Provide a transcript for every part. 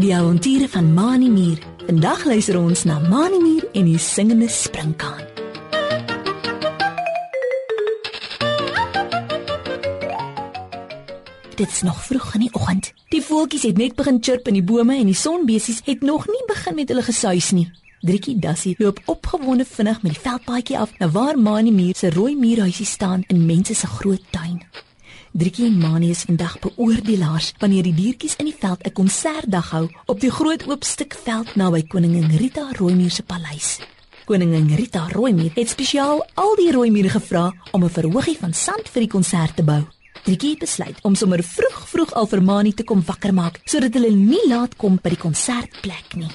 Die avonture van Mani Mier. Vandag luister ons na Mani Mier en die singende sprinkaan. Dit is nog vroeg in die oggend. Die voeltjies het net begin chirp in die bome en die sonbesies het nog nie begin met hulle gesuis nie. Driekie Dassie loop opgewonde vinnig met die veldpaadjie af na waar Mani Mier se rooi muurhuisie staan in mense se groot tuin. Driekie en Mani is vandag beoordelaars wanneer die diertjies in die veld 'n konsertdag hou op die groot oop stuk veld naby koningin Rita Rooimier se paleis. Koningin Rita Rooimier het spesiaal al die rooimiere gevra om 'n verhoogie van sand vir die konsert te bou. Driekie besluit om sommer vroeg vroeg al vir Mani te kom wakker maak sodat hulle nie laat kom by die konsertplek nie.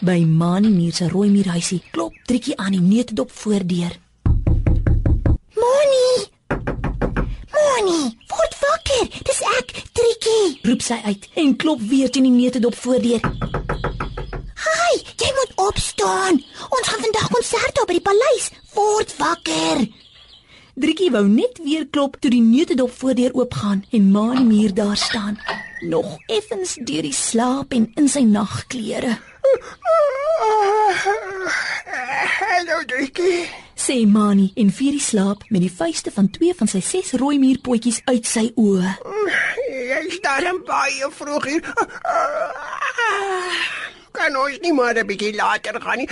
By Mani Mier se rooimierhuisie klop Driekie aan die neutedop voordeur. Moni, word wakker. Dis ek, Trikkie. roep sy uit en klop weer teen die neutedop voordeur. Hi, jy moet opstaan. Ons gaan vandag konsert hou by die paleis. Word wakker. Driekie wou net weer klop toe die neutedop voordeur oopgaan en Mani Mier daar staan, nog effens deur die slaap en in sy nagklere. Hallo Driekie. Sê Mani en vier die slaap met die vuiste van twee van sy ses rooi muurpotjies uit sy oë. Jy staan baie vroeg hier. Kan ons nie maar 'n bietjie later gaan nie?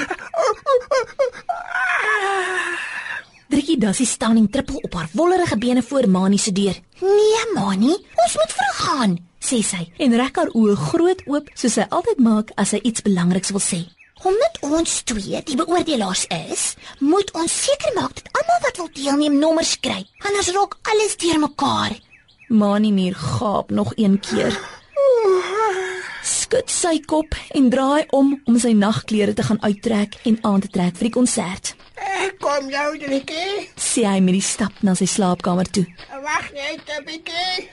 Driekie Dassie staan en trippel op haar wollerige bene voor Mani se deur. Nee, Moni, ons moet vroeg gaan. sê sy en rek haar oë groot oop soos sy altyd maak as sy iets belangriks wil sê. Omdat ons twee die beoordelaars is, moet ons seker maak dat almal wat wil deelneem nommers kry. Anders raak alles deurmekaar. Mani Mier gaap nog een keer. Skud sy kop en draai om om sy nagklere te gaan uittrek en aan te trek vir die konsert. Ek kom jou Driekie. Sê hy met die stap na sy slaapkamer toe. Wag net 'n bietjie.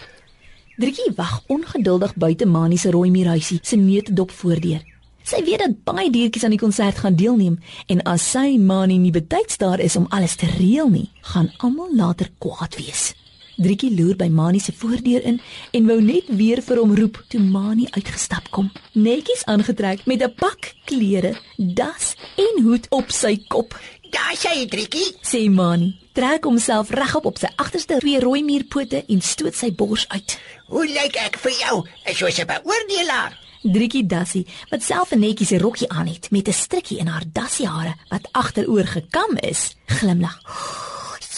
Driekie wag ongeduldig buite Mani se rooi muurhuisie se neutedop voordeur. Sy weet dat baie diertjies aan die konsert gaan deelneem en as sy Mani nie betyds daar is om alles te reël nie, gaan almal later kwaad wees. Driekie loer by Mani se voordeur in en wou net weer vir hom roep toe Mani uitgestap kom, netjies aangetrek met 'n pak klere, das en hoed op sy kop. Daar sê Driekie. Sê Mani, trek homself regop op sy agterste twee rooi muurpote en stoot sy bors uit. Hoe lyk ek vir jou? Is soos 'n beoordelaar. Driekie Dassie, wat self 'n netjie se rokkie aan het met 'n strikkie in haar dassie hare wat agteroor gekam is, glimlag.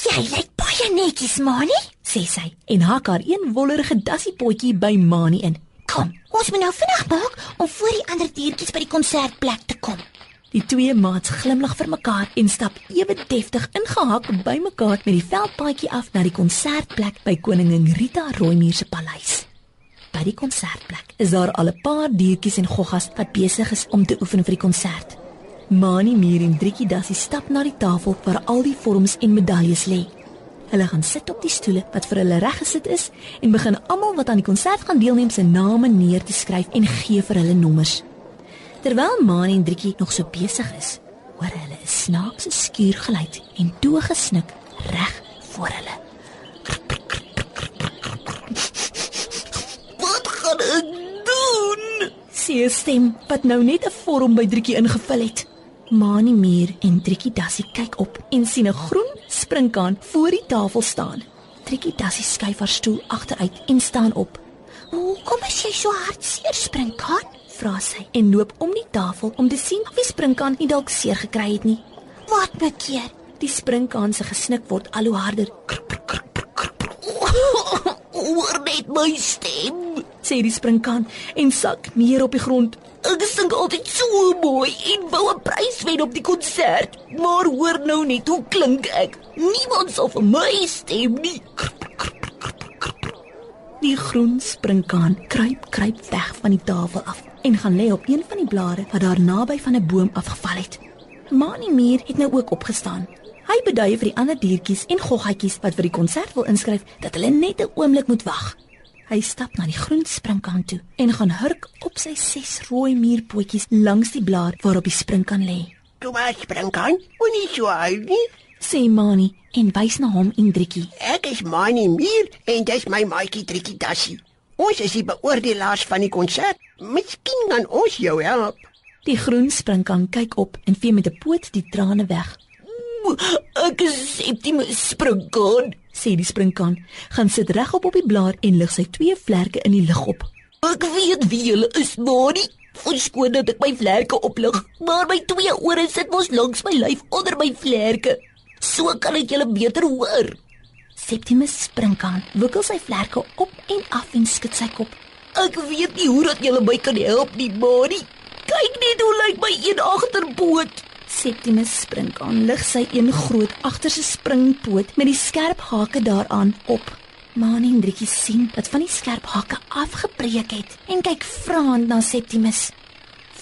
Jy lyk baie netjies, Moni. sê sy en hak haar een wollerige dassiepotjie by Mani in. Kom, ons moet nou vinnig maak om voor die ander diertjies by die konsertplek te kom. Die twee maats glimlag vir mekaar en stap ewe deftig ingehak by mekaar met die veldpaadjie af na die konsertplek by koningin Rita Rooimier se paleis. By die konsertplek is daar al 'n paar diertjies en goggas wat besig is om te oefen vir die konsert. Mani Mier en Driekie Dassie stap na die tafel waar al die vorms en medaljes lê. Hulle gaan sit op die stoele wat vir hulle reggesit is en begin almal wat aan die konsert gaan deelneem se name neer te skryf en gee vir hulle nommers. Terwyl Mani en Driekie nog so besig is, hoor hulle 'n snaakse skuurgeluid en toe gesnik reg voor hulle. Wat gaan ek 'n stem wat nou net 'n vorm by Driekie ingevul het. Mani Mier en Driekie Dassie kyk op en sien 'n groen sprinkaan voor die tafel staan. Driekie Dassie skuif haar stoel agteruit en staan op. Hoekom is jy so hartseer, sprinkaan? Vra sy en loop om die tafel om te sien of die sprinkaan nie dalk seer gekry het nie. Wat bekeer? Die sprinkaan se gesnik word al hoe harder. Hoor net my stem. Sê die sprinkaan en sak neer op die grond. Ek sing altyd so mooi en wou 'n prys wen op die konsert, maar hoor nou net hoe klink ek. Niemand sal vir my stem nie. Die groen sprinkaan kruip kruip weg van die tafel af en gaan lê op een van die blare wat daar naby van 'n boom afgeval het. Mani Mier het nou ook opgestaan. Hy beduie vir die ander diertjies en goggatjies wat vir die konsert wil inskryf dat hulle net 'n oomblik moet wag. Hy stap na die groen sprinkaan toe en gaan hurk op sy ses rooi muurpotjies langs die blaar waarop die sprinkaan lê. Toe maar spring kan. Moenie so huil nie. sê Mani en wys na hom en Driekie. Ek is Mani Mier en dis my maatjie Trikkie Dassie. Ons is die beoordelaars van die konsert. Miskien kan ons jou help. Die groen springkaan kyk op en vee met 'n poot die trane weg. Ek is Septimus Springkaan. Sê die springkaan, gaan sit regop op die blaar en lig sy twee vlerke in die lug op. Ek weet wie julle is, Mani. Verskoon dat ek my vlerke oplig, maar my twee ore sit mos langs my lyf onder my vlerke. So kan ek julle beter hoor. Septimus springkaan, wikkel sy vlerke op en af en skud sy kop. Ek weet nie hoe dat julle my kan help nie, Mani. Kyk net hoe lyk my een agterpoot. Septimus springkaan lig sy een groot agterse springpoot met die skerp hake daaraan op. Mani en Driekie sien dat van die skerp hake afgebreek het en kyk vraend na Septimus.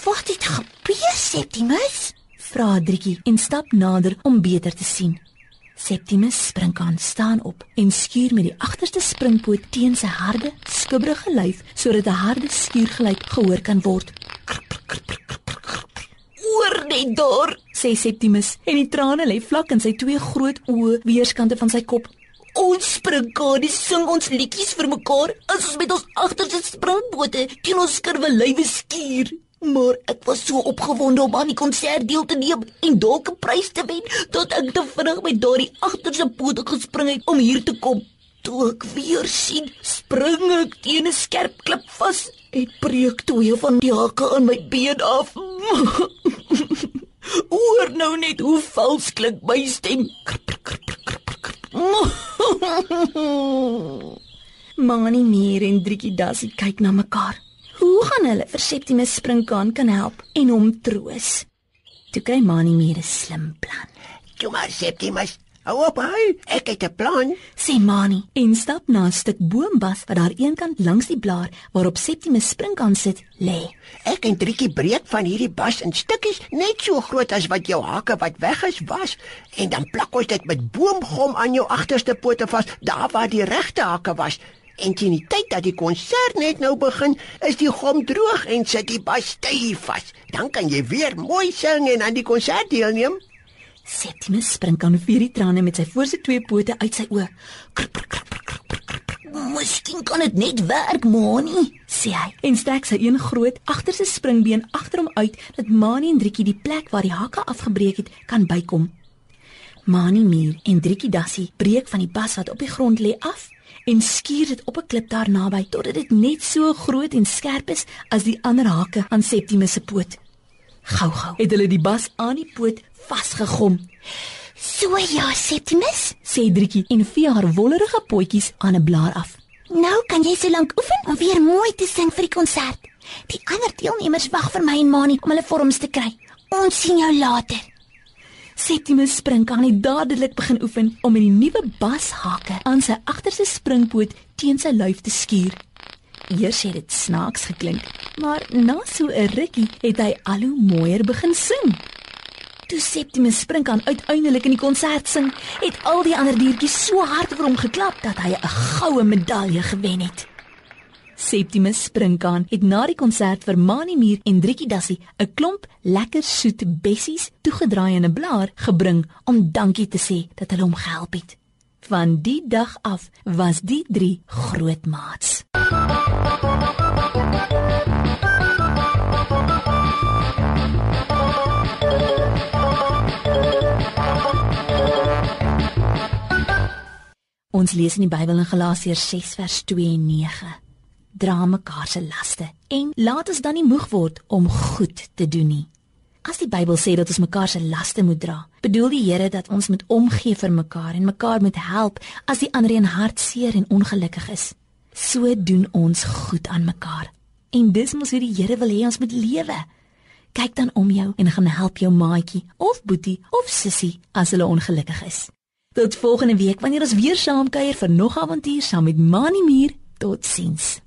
Wat het gebeur, Septimus? Vra Driekie en stap nader om beter te sien. Septimus springkaan staan op en skuur met die agterste springpoot teen sy harde, skubberige lyf sodat 'n harde skuurgeluid gehoor kan word. Hoor net daar. Sê Septimus en die trane lê vlak in sy twee groot oë weerskante van sy kop. Ons springkade sing ons liedjies vir mekaar as ons met ons agterste springbote teen ons skurwe lywe skuur. Maar ek was so opgewonde om aan die konsert deel te neem en dalk 'n prys te wen dat ek te vinnig met daardie agterste pote gespring het om hier te kom. Toe ek weer sien, spring ek teen 'n skerp klip vas en breek twee van die hake aan my been af. Hoor nou net hoe vals klink my stem. Mani Mier en Driekie Dassie kyk na mekaar. Hoe gaan hulle vir Septimus springkaan kan help en hom troos? Toe kry Mani Mier 'n slim plan. Toe maar Septimus. Hou op, hy. Ek het 'n plan. Sê Mani en stap na 'n stuk boombas wat daar eenkant langs die blaar waarop Septimus springkaan sit, lê. Ek en Trikkie breek van hierdie bas in stukkies net so groot as wat jou hake wat weg is was en dan plak ons dit met boomgom aan jou agterste pote vas, daar waar die regte hake was. En teen die tyd dat die konsert net nou begin, is die gom droog en sit die bas styf vas. Dan kan jy weer mooi sing en aan die konsert deelneem. Septimus springkaan vier die trane met sy voorste twee pote uit sy oë. Miskien kan dit net werk, Mani. sê hy en strek sy een groot agterste springbeen agter hom uit dat Mani en Driekie die plek waar die hakke afgebreek het kan bykom. Mani Mier en Driekie Dassie breek van die bas wat op die grond lê af en skuur dit op 'n klip daar naby totdat dit net so groot en skerp is as die ander hakke aan Septimus se poot. Gou-gou het hulle die bas aan die poot vasgegom. So ja, Septimus. Sê Driekie en vee haar wollerige potjies aan 'n blaar af. Nou kan jy so lank oefen om weer mooi te sing vir die konsert. Die ander deelnemers wag vir my en Mani om hulle vorms te kry. Ons sien jou later. Septimus spring kan nie dadelik begin oefen om met die nuwe bashake aan sy agterste springpoot teen sy lyf te skuur. Eers het dit snaaks geklink, maar na so 'n rukkie het hy al hoe mooier begin sing. Toe Septimus spring kan uiteindelik in die konsert sing, het al die ander diertjies so hard vir hom geklap dat hy 'n goue medalje gewen het. Septimus Springkaan het na die konsert vir Mani Muur en Driekie Dassie 'n klomp lekker soet bessies toegedraai in 'n blaar gebring om dankie te sê dat hulle hom gehelp het. Van die dag af was die drie groot maats. Ons lees in die Bybel in Galasiërs 6 vers 2 en 9. Dra mekaar se laste en laat ons dan nie moeg word om goed te doen nie. As die Bybel sê dat ons mekaar se laste moet dra, bedoel die Here dat ons moet omgee vir mekaar en mekaar moet help as die ander een hartseer en ongelukkig is. So doen ons goed aan mekaar. En dis mos hoe die Here wil hê ons moet lewe. Kyk dan om jou en gaan help jou maatjie of boetie of sussie as hulle ongelukkig is. Tot volgende week wanneer ons weer saam kuier vir nog avontuur saam met Mani Muur. Totsiens.